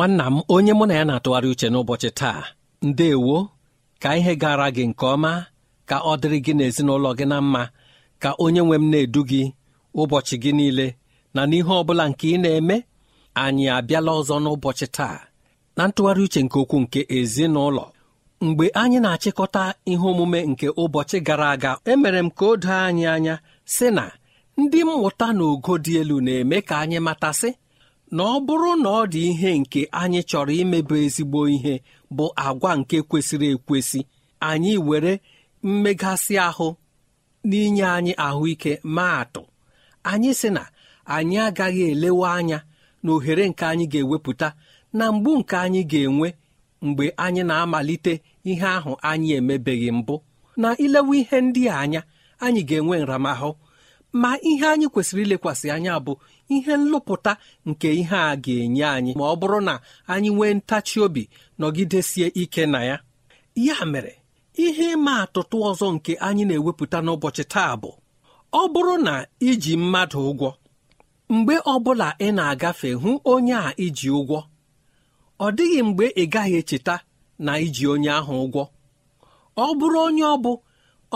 Nwanna m onye mụ na ya na-atụgharị uche n'ụbọchị taa. Ndeewo ka ihe gara gị nke ọma ka ọ dịrị gị n'ezinụlọ gị na mma ka onye nwe m na-edu gị ụbọchị gị niile na n'ihe ọ bụla nke ị na-eme anyị abịala ọzọ n'ụbọchị taa. Na ntụgharị uche nke okwu nke ezinụlọ mgbe anyị na-achịkọta ihe omume nke ụbọchị gara aga emere m ka o doo anyị anya sị na ndị mmụta na ogo dị elu na-eme ka anyị matasị na ọ bụrụ na ọ dị ihe nke anyị chọrọ imebe ezigbo ihe bụ agwa nke kwesịrị ekwesị anyị were mmegasị ahụ n'inye anyị ahụike ma atụ. Anyị sị na anyị agaghị elewe anya na ohere nke anyị ga-ewepụta na mgbu nke anyị ga-enwe mgbe anyị na-amalite ihe ahụ anyị emebeghị mbụ. Na ilewe ihe ndị anya anyị ga-enwe nramahụ. Ma ihe anyị kwesịrị ilekwasị anya bụ ihe nlụpụta nke ihe a ga-enye anyị ma ọ bụrụ na anyị nwee ntachi obi nọgidesie ike na ya. Ya mere ihe ịma atụtụ ọzọ nke anyị na-ewepụta n'ụbọchị taa bụ ọ bụrụ na iji mmadụ ụgwọ mgbe ọbụla ị na-agafe hụ onye a iji ụgwọ ọ dịghị mgbe ị gaghị echeta na iji onye ahụ ụgwọ. Ọ bụrụ onye ọ bụ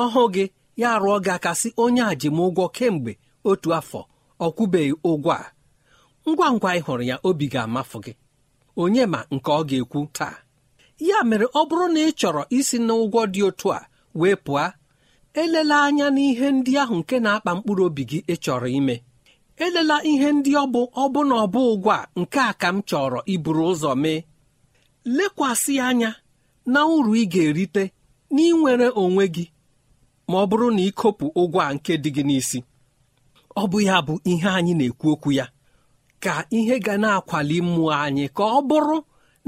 ọhụ gị ya rụọ gị aka sị onye a ji m ụgwọ kemgbe otu afọ. Ọ kwụbeghị ụgwọ a ngwa ngwa ị hụrụ ya obi ga-amafụ gị. Onye ma nke ọ ga-ekwu taa? Ya mere ọ bụrụ na ị chọrọ isi n'ụgwọ dị otu a wee pụọ elela anya n'ihe ndị ahụ nke na-akpa mkpụrụ obi gị ịchọrọ ime. Elela ihe ndị ọ bụ ọ bụ na ọ bụ ụgwọ a nke a ka m chọrọ iburu ụzọ mee. Lekwasị anya na uru ị ga-erite n'inwere onwe gị ma ọ bụrụ na ịkopụ ụgwọ a nke dị gị n'isi. Ọ bụ ya bụ ihe anyị na-ekwu okwu ya. Ka ihe ga na-akwali mmụọ anyị ka ọ bụrụ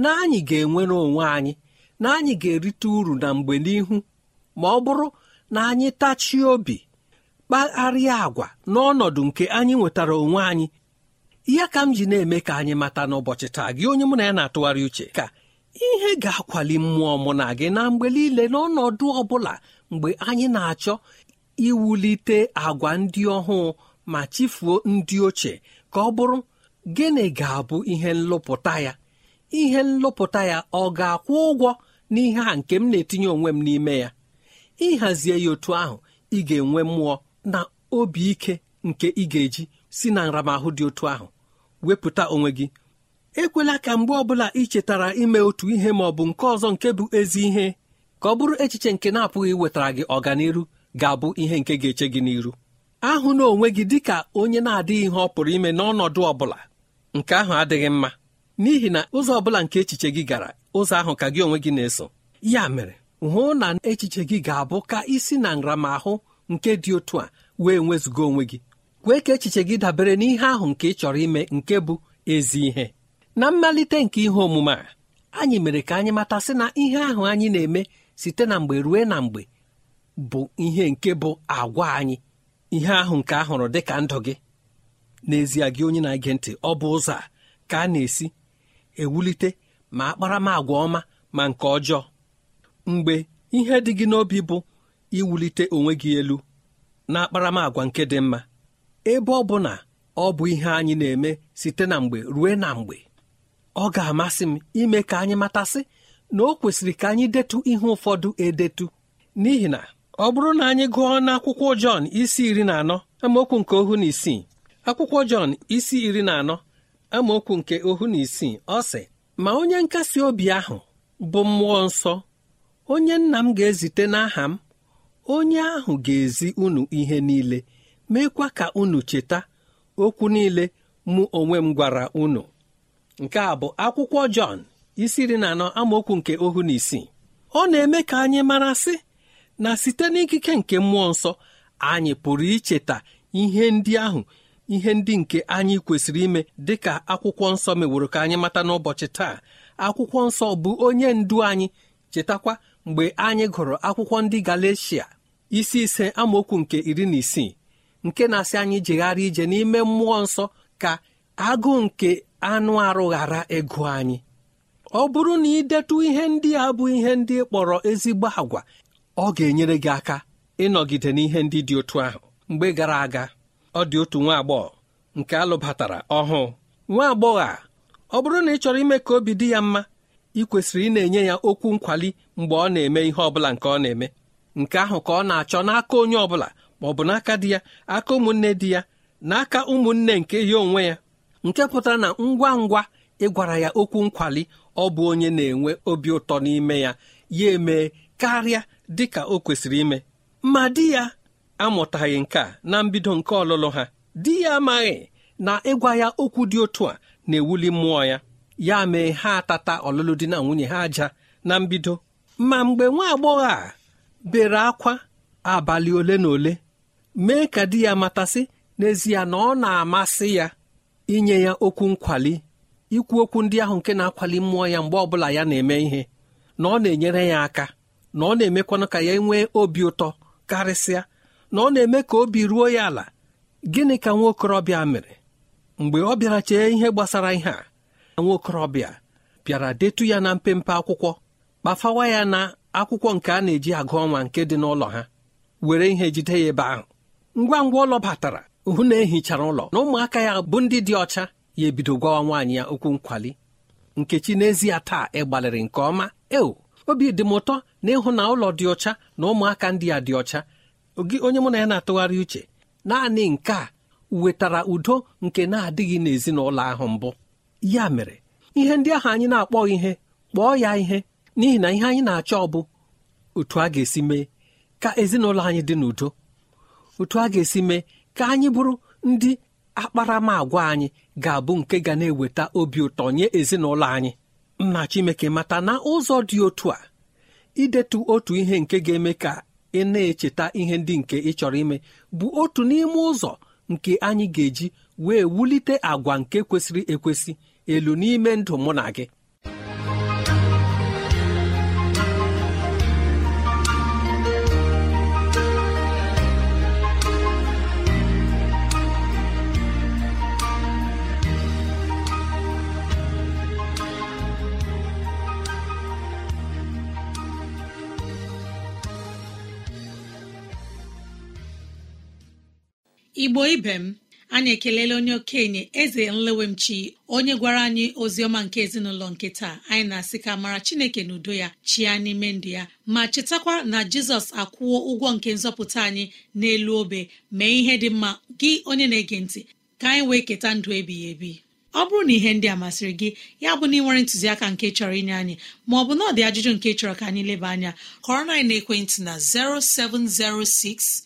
na anyị ga-enwere onwe anyị na anyị ga-erite uru na mgbe n'ihu ma ọ bụrụ na anyị tachie obi kpagharịa agwa n'ọnọdụ nke anyị nwetara onwe anyị. Ya ka m ji na-eme ka anyị mata n'ụbọchị taa gị onye mụ na ya na-atụgharị uche ka ihe ga-akwali mmụọ mụ na gị na mgbe niile n'ọnọdụ ọ bụla mgbe anyị na-achọ iwulite agwa ndị ọhụụ ma chifuo ndị ochie ka ọ bụrụ gịnị ga-abụ ihe nlụpụta ya? Ihe nlụpụta ya ọ ga-akwụ ụgwọ n'ihe a nke m na-etinye onwe m n'ime ya? Ịhazie ya otu ahụ ị ga-enwe mmụọ na obi ike nke ị ga-eji si na nramahụ dị otu ahụ. Wepụta onwe gị. Ekwela ka mgbe ọbụla ị chetara ime otu ihe ma ọ bụ nke ọzọ nke bụ ezi ihe ka ọ bụrụ echiche nke na-apụghị iwetara gị ọganiru ga-abụ ihe nke ga-eche gị n'iru. Ahụ na onwe gị dị ka onye na-adịghị ihe ọ pụrụ ime n'ọnọdụ ọ bụla. Nke ahụ adịghị mma. N'ihi na ụzọ ọ bụla nke echiche gị gara ụzọ ahụ ka gị onwe gị na-eso. Ya mere hụ na echiche gị ga-abụ ka isi na nramahụ nke dị otu a wee nwezụga onwe gị. Kwee ka echiche gị dabere n'ihe ahụ nke ị chọrọ ime nke bụ ezi ihe. Na mmalite nke ihe omume a anyị mere ka anyị matasị na ihe ahụ anyị na-eme site na mgbe ruo na mgbe bụ ihe nke bụ agwa anyị. Ihe ahụ nke a hụrụ dị ka ndụ gị. N'ezie gị onye na-ege ntị ọ bụ ụzọ a ka a na-esi ewulite ma akparamagwa ọma ma nke ọjọọ. Mgbe ihe dị gị n'obi bụ iwulite onwe gị elu na akparamagwa nke dị mma ebe ọ bụ na ọ bụ ihe anyị na-eme site na mgbe ruo na mgbe ọ ga-amasị m ime ka anyị matasị na o kwesịrị ka anyị detu ihe ụfọdụ edetu. N'ihi na ọ bụrụ na anyị gụọ n'akwụkwọ Jọn isi iri na anọ amaokwu nke ohu na isii. Akwụkwọ Jọn isi iri na anọ amaokwu nke ohu na isii. Ọ sị ma onye nkasi obi ahụ bụ mmụọ nsọ onye nna m ga-ezite n'aha m onye ahụ ga-ezi unu ihe niile meekwa ka unu cheta okwu niile mụ onwe m gwara unu. Nke a bụ akwụkwọ Jọn isi iri na anọ amaokwu nke ohu na isii. Ọ na-eme ka anyị mara sị na site n'ikike nke mmụọ nsọ anyị pụrụ icheta ihe ndị ahụ ihe ndị nke anyị kwesịrị ime dị ka akwụkwọ nsọ meworo ka anyị mata n'ụbọchị taa. Akwụkwọ nsọ bụ onye ndu anyị chetakwa mgbe anyị gụrụ akwụkwọ ndị Galeshia isi ise amaokwu nke iri na isii nke na-asị anyị jegharị ije n'ime mmụọ nsọ ka agụụ nke anụ arụ ghara ịgụ anyị. Ọ bụrụ na idetu ihe ndị a bụ ihe ndị kpọrọ ezigbo agwa ọ ga-enyere gị aka ịnọgide n'ihe ndị dị otu ahụ. Mgbe gara aga ọ dị otu nwa agbọghọ nke alụbatara ọhụụ. Nwa agbọghọ a ọ bụrụ na ị chọrọ ime ka obi dị ya mma ị kwesịrị ị na-enye ya okwu nkwali mgbe ọ na-eme ihe ọ bụla nke ọ na-eme. Nke ahụ ka ọ na-achọ n'aka onye ọ bụla ma ọ bụ n'aka di ya aka ụmụnne di ya n'aka ụmụnne nke ya onwe ya. Nke pụtara na ngwa ngwa ịgwara ya okwu nkwali ọ bụ onye na-enwe obi ụtọ n'ime ya. Ya emee karịa dị ka o kwesịrị ime. Ma di ya amụtaghị nke a na mbido nke ọlụlụ ha. Di ya amaghị na ịgwa ya okwu dị otu a na-ewuli mmụọ ya. Ya mee ha atata ọlụlụ di na nwunye ha aja na mbido. Ma mgbe nwa agbọghọ a bere akwa abalị ole na ole mee ka di ya matasị n'ezie na ọ na-amasị ya inye ya okwu nkwali ikwu okwu ndị ahụ nke na-akwali mmụọ ya mgbe ọbụla ya na-eme ihe na ọ na-enyere ya aka. Na ọ na-emekwanụ ka ya nwee obi ụtọ karịsịa na ọ na-eme ka obi ruo ya ala. Gịnị ka nwa okorobịa mere? Mgbe ọ bịara chee ihe gbasara ihe a nwa okorobịa bịara detu ya na mpempe akwụkwọ kpafawa ya na akwụkwọ nke a na-eji agụ ọnwa nke dị n'ụlọ ha were ihe jide ya ebe ahụ. Ngwa ngwa ụlọ batara hụ na ehichara ụlọ na ụmụaka ya bụ ndị dị ọcha ya ebido gwawa nwaanyị ya okwu nkwali. Nkechi n'ezie taa ịgbalịrị nke ọma. Eo obi dị m ụtọ na ịhụ na ụlọ dị ọcha na ụmụaka ndị a dị ọcha. Gị onye mụ na ya na-atụgharị uche naanị nke a wetara udo nke na-adịghị n'ezinụlọ ahụ mbụ. Ya mere ihe ndị ahụ anyị na-akpọ ihe kpọọ ya ihe n'ihi na ihe anyị na-achọ bụ otu a ga-esi mee ka ezinụlọ anyị dị n'udo. Otu a ga-esi mee ka anyị bụrụ ndị akparamagwa anyị ga-abụ nke ga na-eweta obi ụtọ nye ezinụlọ anyị. Nna Chineke mata na ụzọ dị otu a idetu otu ihe nke ga-eme ka ị na-echeta ihe ndị nke ị chọrọ ime bụ otu n'ime ụzọ nke anyị ga-eji wee wulite agwa nke kwesịrị ekwesị elu n'ime ndụ mụ na gị. Igbo ibe m anyị ekelela onye okenye eze nlewemchi onye gwara anyị ozi ọma nke ezinụlọ nke taa. Anyị na-asị ka mara chineke na udo ya chia n'ime ndụ ya ma chetakwa na jizọs akwụwo ụgwọ nke nzọpụta anyị n'elu obe. Mee ihe dị mma gị onye na-ege ntị ka anyị wee keta ndụ ebighị ebi. Ọ bụrụ na ihe ndị a masịrị gị ya bụ na ị ntụziaka nke chọrọ inye anyị ma ọ bụ na ọ dị ajụjụ nke chọrọ ka anyị leba anya kọrọ na ekwentị na 0706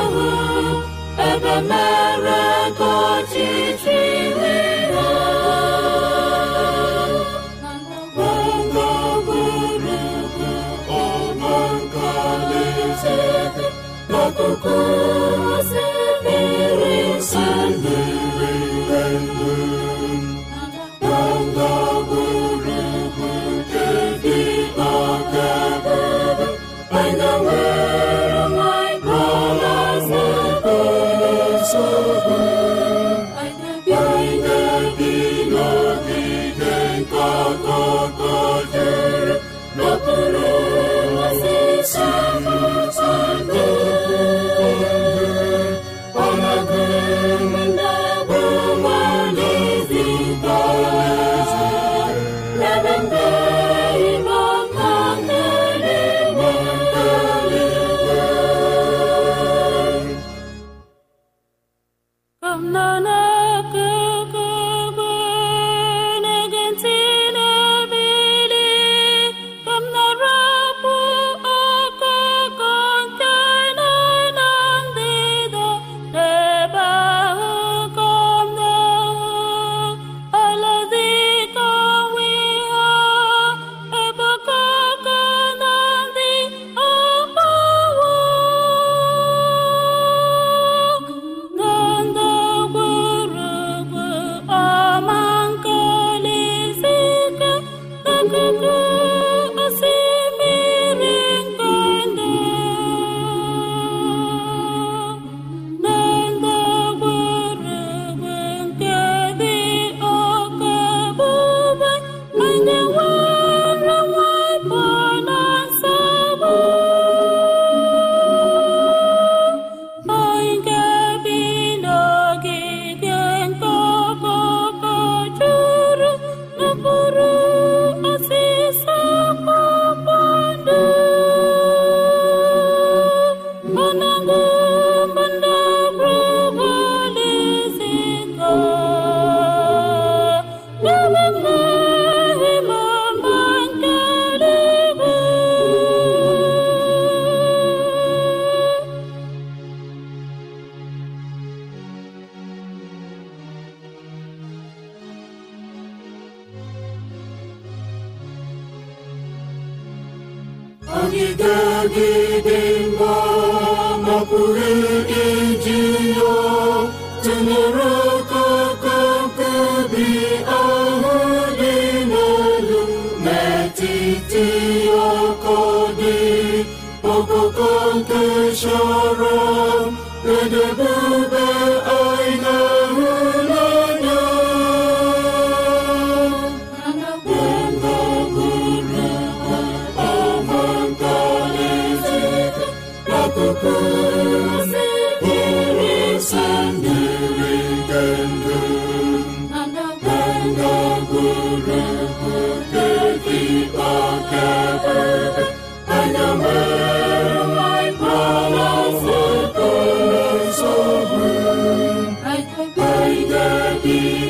Ahụ ebe mere ka ọchịchị akụkụ osimiri ọdịdegide mma mapụrụ iji ya ahụ dị n'elu n'etiti ọkọdị okoko nke chọrọ be.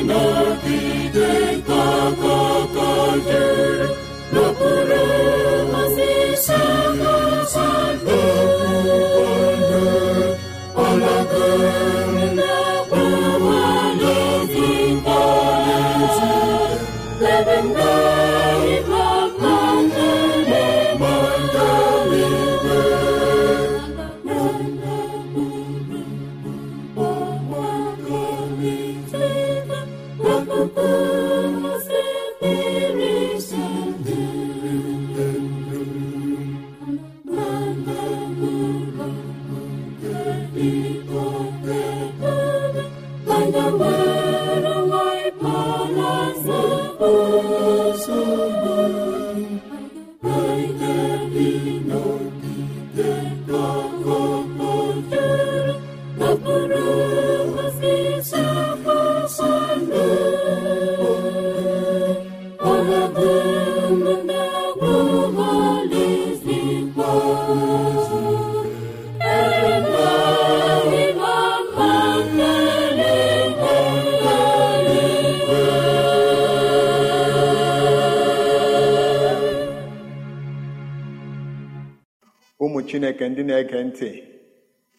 Ndị na-ege ntị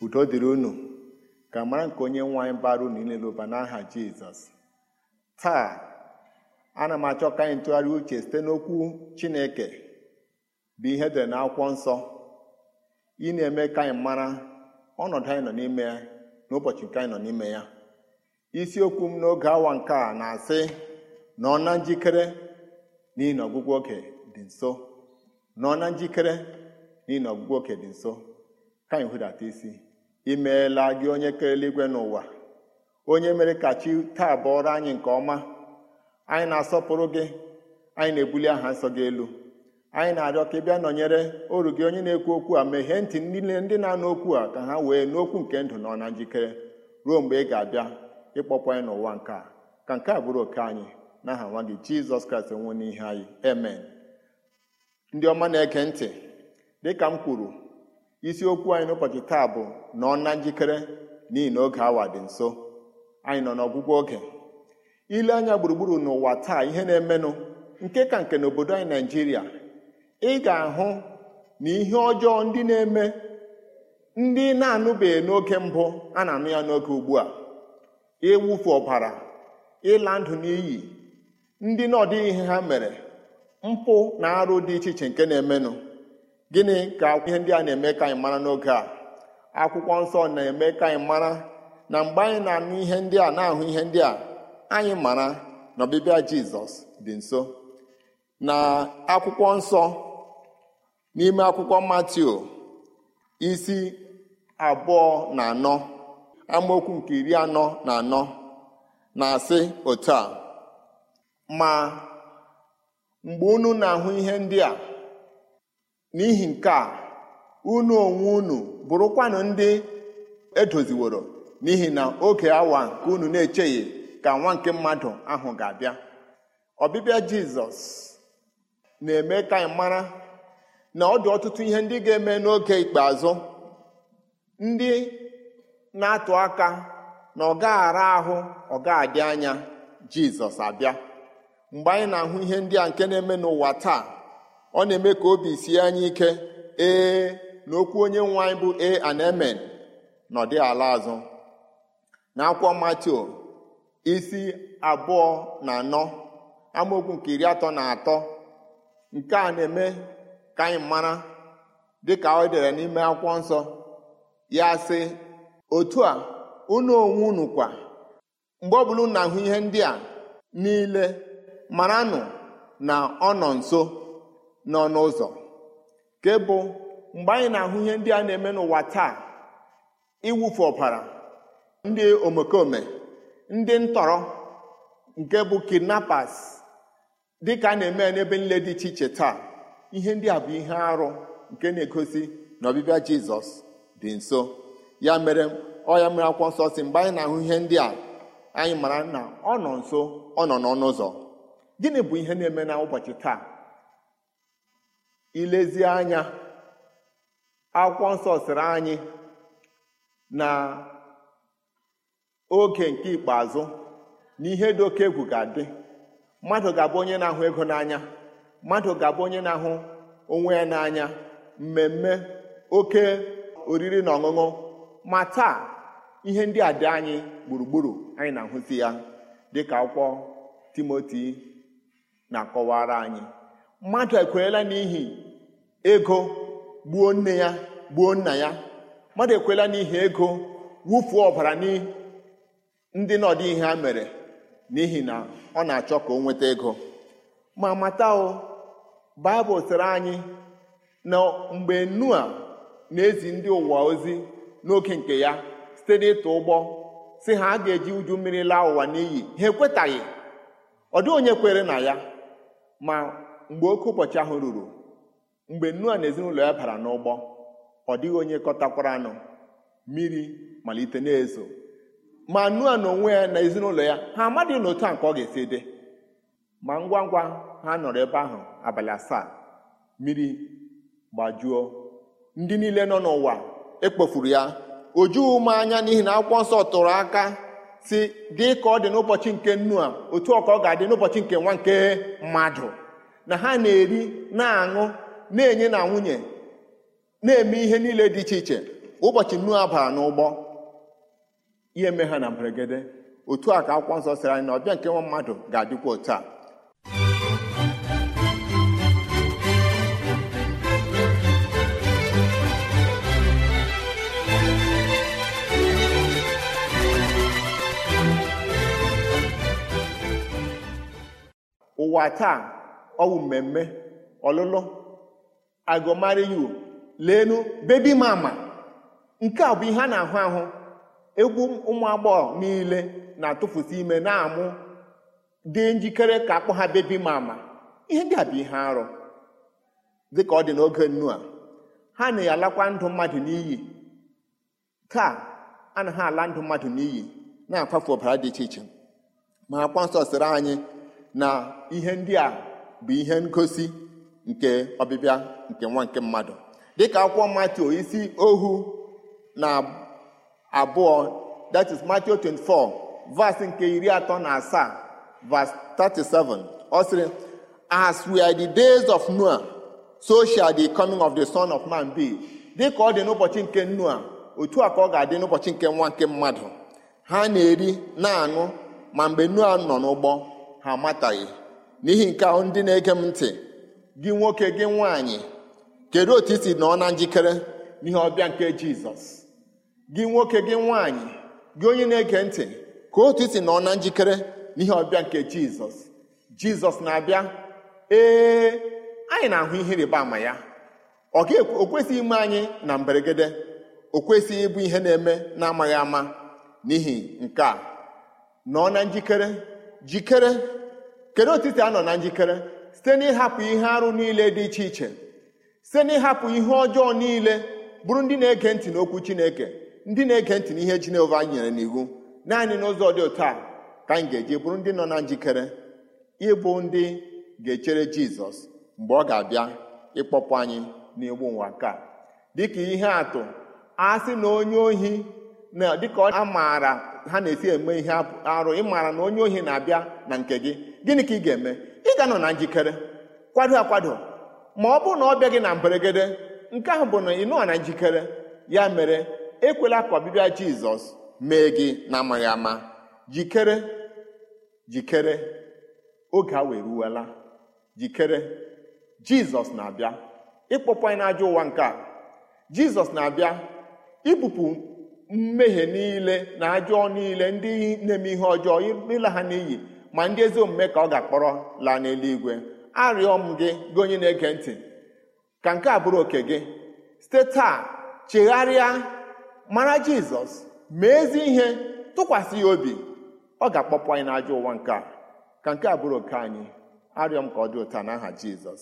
udo dịrị unu. Ka mara nke onye nwe anyị bara unu niile ụba n'aha jizọs. Taa ana m achọ ka anyị ntụgharị uche site n'okwu chineke bụ ihe dere n'akwụkwọ nsọ. Ị na-eme ka anyị mara ọnọdụ anyị nọ n'ime ya n'ụbọchị nke anyị nọ n'ime ya. Isiokwu m n'oge awa nke a na-asị nọ na njikere n'ihi na ọgwụgwụ oge dị nso. Nọ na njikere n'ihi na ọgwụgwụ oge dị nso ka anyị hụdata isi. Imeela gị onye kere eluigwe n'ụwa onye mere ka chi taa bụọrọ anyị nke ọma. Anyị na-asọpụrụ gị anyị na-ebuli aha nsọ gị elu. Anyị na-arịọ ka ị bịa nọnyere oru gị onye na-ekwu okwu a meghee ntị niile ndị na-anụ okwu a ka ha wee n'okwu nke ndụ nọ na njikere ruo mgbe ị ga-abịa ịkpọpụ anyị n'ụwa nke a. Ka nke a bụrụ oke anyị n'aha nwa gị jizọs kraịst nwe n'ihe anyị. Amen. Ndị ọma na-ege ntị. Dịka m kwuru isiokwu anyị n'ụbọchị taa bụ nọ na njikere n'ihi na oge awa dị nso. Anyị nọ n'ọgwụgwọ oge. Ile anya gburugburu n'ụwa taa ihe na-emenụ nke ka nke n'obodo anyị naijiria ị ga-ahụ na ihe ọjọọ ndị na-eme ndị na-anụbeghị n'oge mbụ a na-anụ ya n'oge ugbu a. Ịwụfu ọbara ịla ndụ n'iyi ndị na ihe ha mere mpụ na arụ dị iche iche nke na-emenụ. Gịnị ka ihe ndị a na-eme ka anyị mara n'oge a? Akwụkwọ nsọ na-eme ka anyị mara na mgbe anyị na-anụ ihe ndị a na-ahụ ihe ndị a anyị mara na ọbịbịa jizọs dị nso. Na akwụkwọ nsọ n'ime akwụkwọ matiu isi abụọ na anọ amaokwu nke iri anọ na anọ na-asị otu a ma mgbe unu na-ahụ ihe ndị a n'ihi nke a unu onwe unu bụrụkwanụ ndị edoziworo n'ihi na oge awa nke unu na-echeghị ka nwa nke mmadụ ahụ ga-abịa. Ọbịbịa jizọs na-eme ka anyị mara na ọ dị ọtụtụ ihe ndị ga-eme n'oge ikpeazụ. Ndị na-atụ aka na ọ gaghara ahụ ọ ga-adị anya jizọs abịa. Mgbe anyị na-ahụ ihe ndị a nke na-eme n'ụwa taa ọ na-eme ka obi sie anyị ike. Ee na okwu onye nwe anyị bụ e and amen na ọ ala azụ. Na akwụkwọ matio isi abụọ na anọ amaokwu nke iri atọ na atọ. Nke a na-eme ka anyị mara dịka ọ dere n'ime akwụkwọ nsọ. Ya sị otu a unu onwe unu kwa mgbe ọbụla na-ahụ ihe ndị a niile maranụ na ọ nọ nso. Nọ n'ụzọ. Nke bụ mgbe anyị na-ahụ ihe ndị a na-eme n'ụwa taa iwufu ọbara ndị omekome ndị ntọrọ nke bụ kidnappers dịka a na-eme n'ebe nle dị iche iche taa ihe ndị a bụ ihe arụ nke na-egosi na ọbịbịa jizọs dị nso. Ya mere ọ ya mere akwụkwọ nsọ si mgbe anyị na-ahụ ihe ndị a anyị mara na ọ nọ nso ọ nọ n'ọnụ ụzọ. Gịnị bụ ihe na-eme na ụbọchị taa? Ilezi anya. Akwụkwọ nsọ sịrị anyị na oge nke ikpeazụ na ihe dị oke egwu ga-adị. Mmadụ ga-abụ onye na-ahụ ego n'anya mmadụ ga-abụ onye na-ahụ onwe ya n'anya mmemme oke oriri na ọṅụṅụ. Ma taa ihe ndị a dị anyị gburugburu anyị na-ahụzi ya dịka akwụkwọ timoti na-akọwara anyị. Mmadụ ekwenyela n'ihi ego gbuo nne ya gbuo nna ya. Mmadụ ekwela n'ihi ego wufuo ọbara ndị na ọdị ihe ha mere n'ihi na ọ na-achọ ka o nweta ego. Ma mata o baịbụl sịrị anyị na mgbe nua na-ezi ndị ụwa ozi n'oge nke ya site n'ịtụ ụgbọ si ha a ga-eji uju mmiri laa ụwa n'iyi. Ha ekwetaghị. Ọ dịghị onye kwere na ya ma mgbe oke ụbọchị ahụ ruru mgbe nua na ezinụlọ ya bara n'ụgbọ ọ dịghị onye kọtakwara anụ mmiri malite na-ezo. Ma nua na onwe ya na ezinụlọ ya ha amadịghị na otu a nke ọ ga-esi dị. Ma ngwa ngwa ha nọrọ ebe ahụ abalị asaa mmiri gbajuo. Ndị niile nọ n'ụwa ekpofuru ya o jughị m anya n'ihi na akwụkwọ nsọ tụrụ aka si dị ka ọ dị n'ụbọchị nke nnu a otu ọ ka ọ ga-adị n'ụbọchị nke nwa nke mmadụ. Na ha na-eri na-aṅụ na-enye na nwunye na-eme ihe niile dị iche iche. Ụbọchị nua bara n'ụgbọ ihe eme ha na mberede. Otu a ka akwụkwọ nsọ sịrị anyị na ọbịa nke nwa mmadụ ga-adịkwa otu a. Ụwa taa ọwụ mmemme ọlụlụ agụmariyu leenu bebi mama. Nke a bụ ihe a na-ahụ ahụ. Egwu ụmụ agbọghọ niile na-atụfusi ime na-amụ dị njikere ka akpọ ha bebi mama. Ihe ndị a bụ ihe arụ. Dịka ọ dị n'oge nnu a ha na-alakwa ndụ mmadụ n'iyi. Taa anaghị ala ndụ mmadụ n'iyi na-akwafu ọbara dị iche iche. Ma akwa nsọ sịrị anyị na ihe ndị a bụ ihe ngosi nke ọbịbịa nke nwa nke mmadụ. Dịka akwụkwọ Matthew isi ohu na abụọ that is Matthew 24 verse nke iri atọ na asaa verse 37 ọ sịrị as we are the days of Noah so shall the coming of the son of man be. Dịka ọ dị n'ụbọchị nke Noah otu a ka ọ ga-adị n'ụbọchị nke nwa nke mmadụ. Ha na-eri na-aṅụ ma mgbe Noah nọ n'ụgbọ ha amataghị. N'ihi nke ahụ ndị na-ege m ntị gị nwoke gị nwaanyị kedu otu isi nọ na njikere n'ihe ọbịa nke jizọs? Gị nwoke gị nwaanyị gị onye na-ege ntị ka otu isi nọ na njikere n'ihe ọbịa nke jizọs? Jizọs na-abịa ee anyị na-ahụ ihe ịrịba ama ya. Ọ kwesịghị ime anyị na mberede. O kwesịghị ịbụ ihe na-eme na-amaghị ama. N'ihi nke a nọ na njikere jikere kedu otu isi anọ na njikere site n'ịhapụ ihe arụ niile dị iche iche site n'ịhapụ ihe ọjọọ niile bụrụ ndị na-ege ntị n'okwu chineke ndị na-ege ntị n'ihe Jehova nyere n'iwu. Naanị n'ụzọ dị otu a ka anyị ga-eji bụrụ ndị nọ na njikere ịbụ ndị ga-echere jizọs mgbe ọ ga-abịa ịkpọpụ anyị n'egbu ụwa nke a. Dịka ihe atụ a sị na onye ohi na dịka a maara ha na-esi eme ihe arụ ịmara na onye ohi na-abịa na nke gị. Gịnị ka ị ga-eme? Ị ga-anọ na njikere. Kwado akwado ma ọ bụrụ na ọ bịa gị na mberede nke ahụ bụ na ị nọọ na njikere. Ya mere ekwela ka ọbịbịa jizọs mee gị na-amaghị ama. Jikere jikere. Oge a wee ruwela. Jikere jizọs na-abịa. Ịkpọpụ anyị n'ajọ ụwa nke a. Jizọs na-abịa ibupụ mmehie niile na ajọ niile ndị na-eme ihe ọjọọ ịla ha n'iyi. Ma ndị ezi omume ka ọ ga-akpọrọ laa n'eluigwe. Arịọ m gị gị onye na-ege ntị ka nke a bụrụ oke gị. Site taa chegharịa mara jizọs mee ezi ihe tụkwasị ya obi. Ọ ga-akpọpụ anyị n'ajọ ụwa nke a. Ka nke a bụrụ oke anyị. Arịọ m ka ọ dị ụta n'aha jizọs.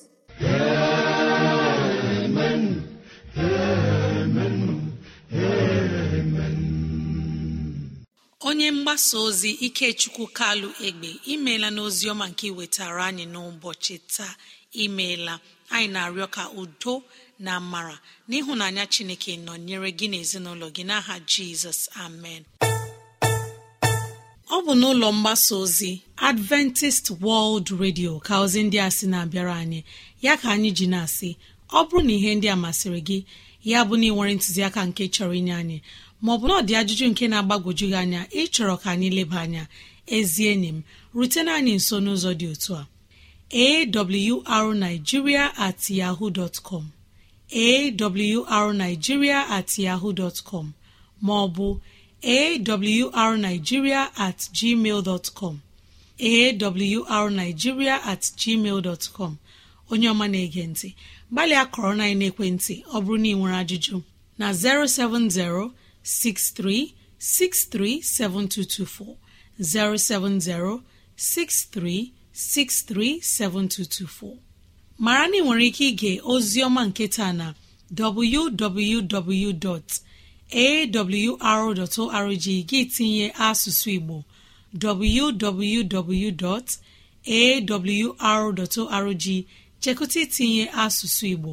Onye mgbasa ozi ikechukwu kalụ egbe imeela n'ozi ọma nke iwetara anyị n'ụbọchị taa imeela. Anyị na-arịọ ka udo na amara n'ịhụnanya chineke nọnyere gị n'ezinụlọ gị n'aha jizọs amen. Ọ bụ n'ụlọ mgbasa ozi adventist world radio ka ozi ndị a sị na-abịara anyị. Ya ka anyị ji na-asị ọ bụrụ na ihe ndị a masịrị gị ya bụ na ị nwere ntụziaka nke chọrọ inye anyị maọbụ na ọ ajụjụ nke na-agbagwoju gị anya ịchọrọ ka anyị leba anya. Ezi enyi m rutena anyị nso n'ụzọ dị otu a. Awrnigeria at yahoo dot com. Awrnigeria at yahoo dot com. Maọbụ awrnigeria at gmail dot com. Awrnigeria at gmail dot com. Onye ọma na-ege ntị gbalịa kọrọ na ekwentị ọ bụrụ na ị nwere ajụjụ na 070 63637224 07063637224 mara na ị nwere ike ige ozi ọma nke taa na www.awr.org gị tinye asụsụ Igbo www.awr.org chekụta itinye asụsụ Igbo.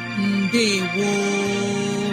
gboo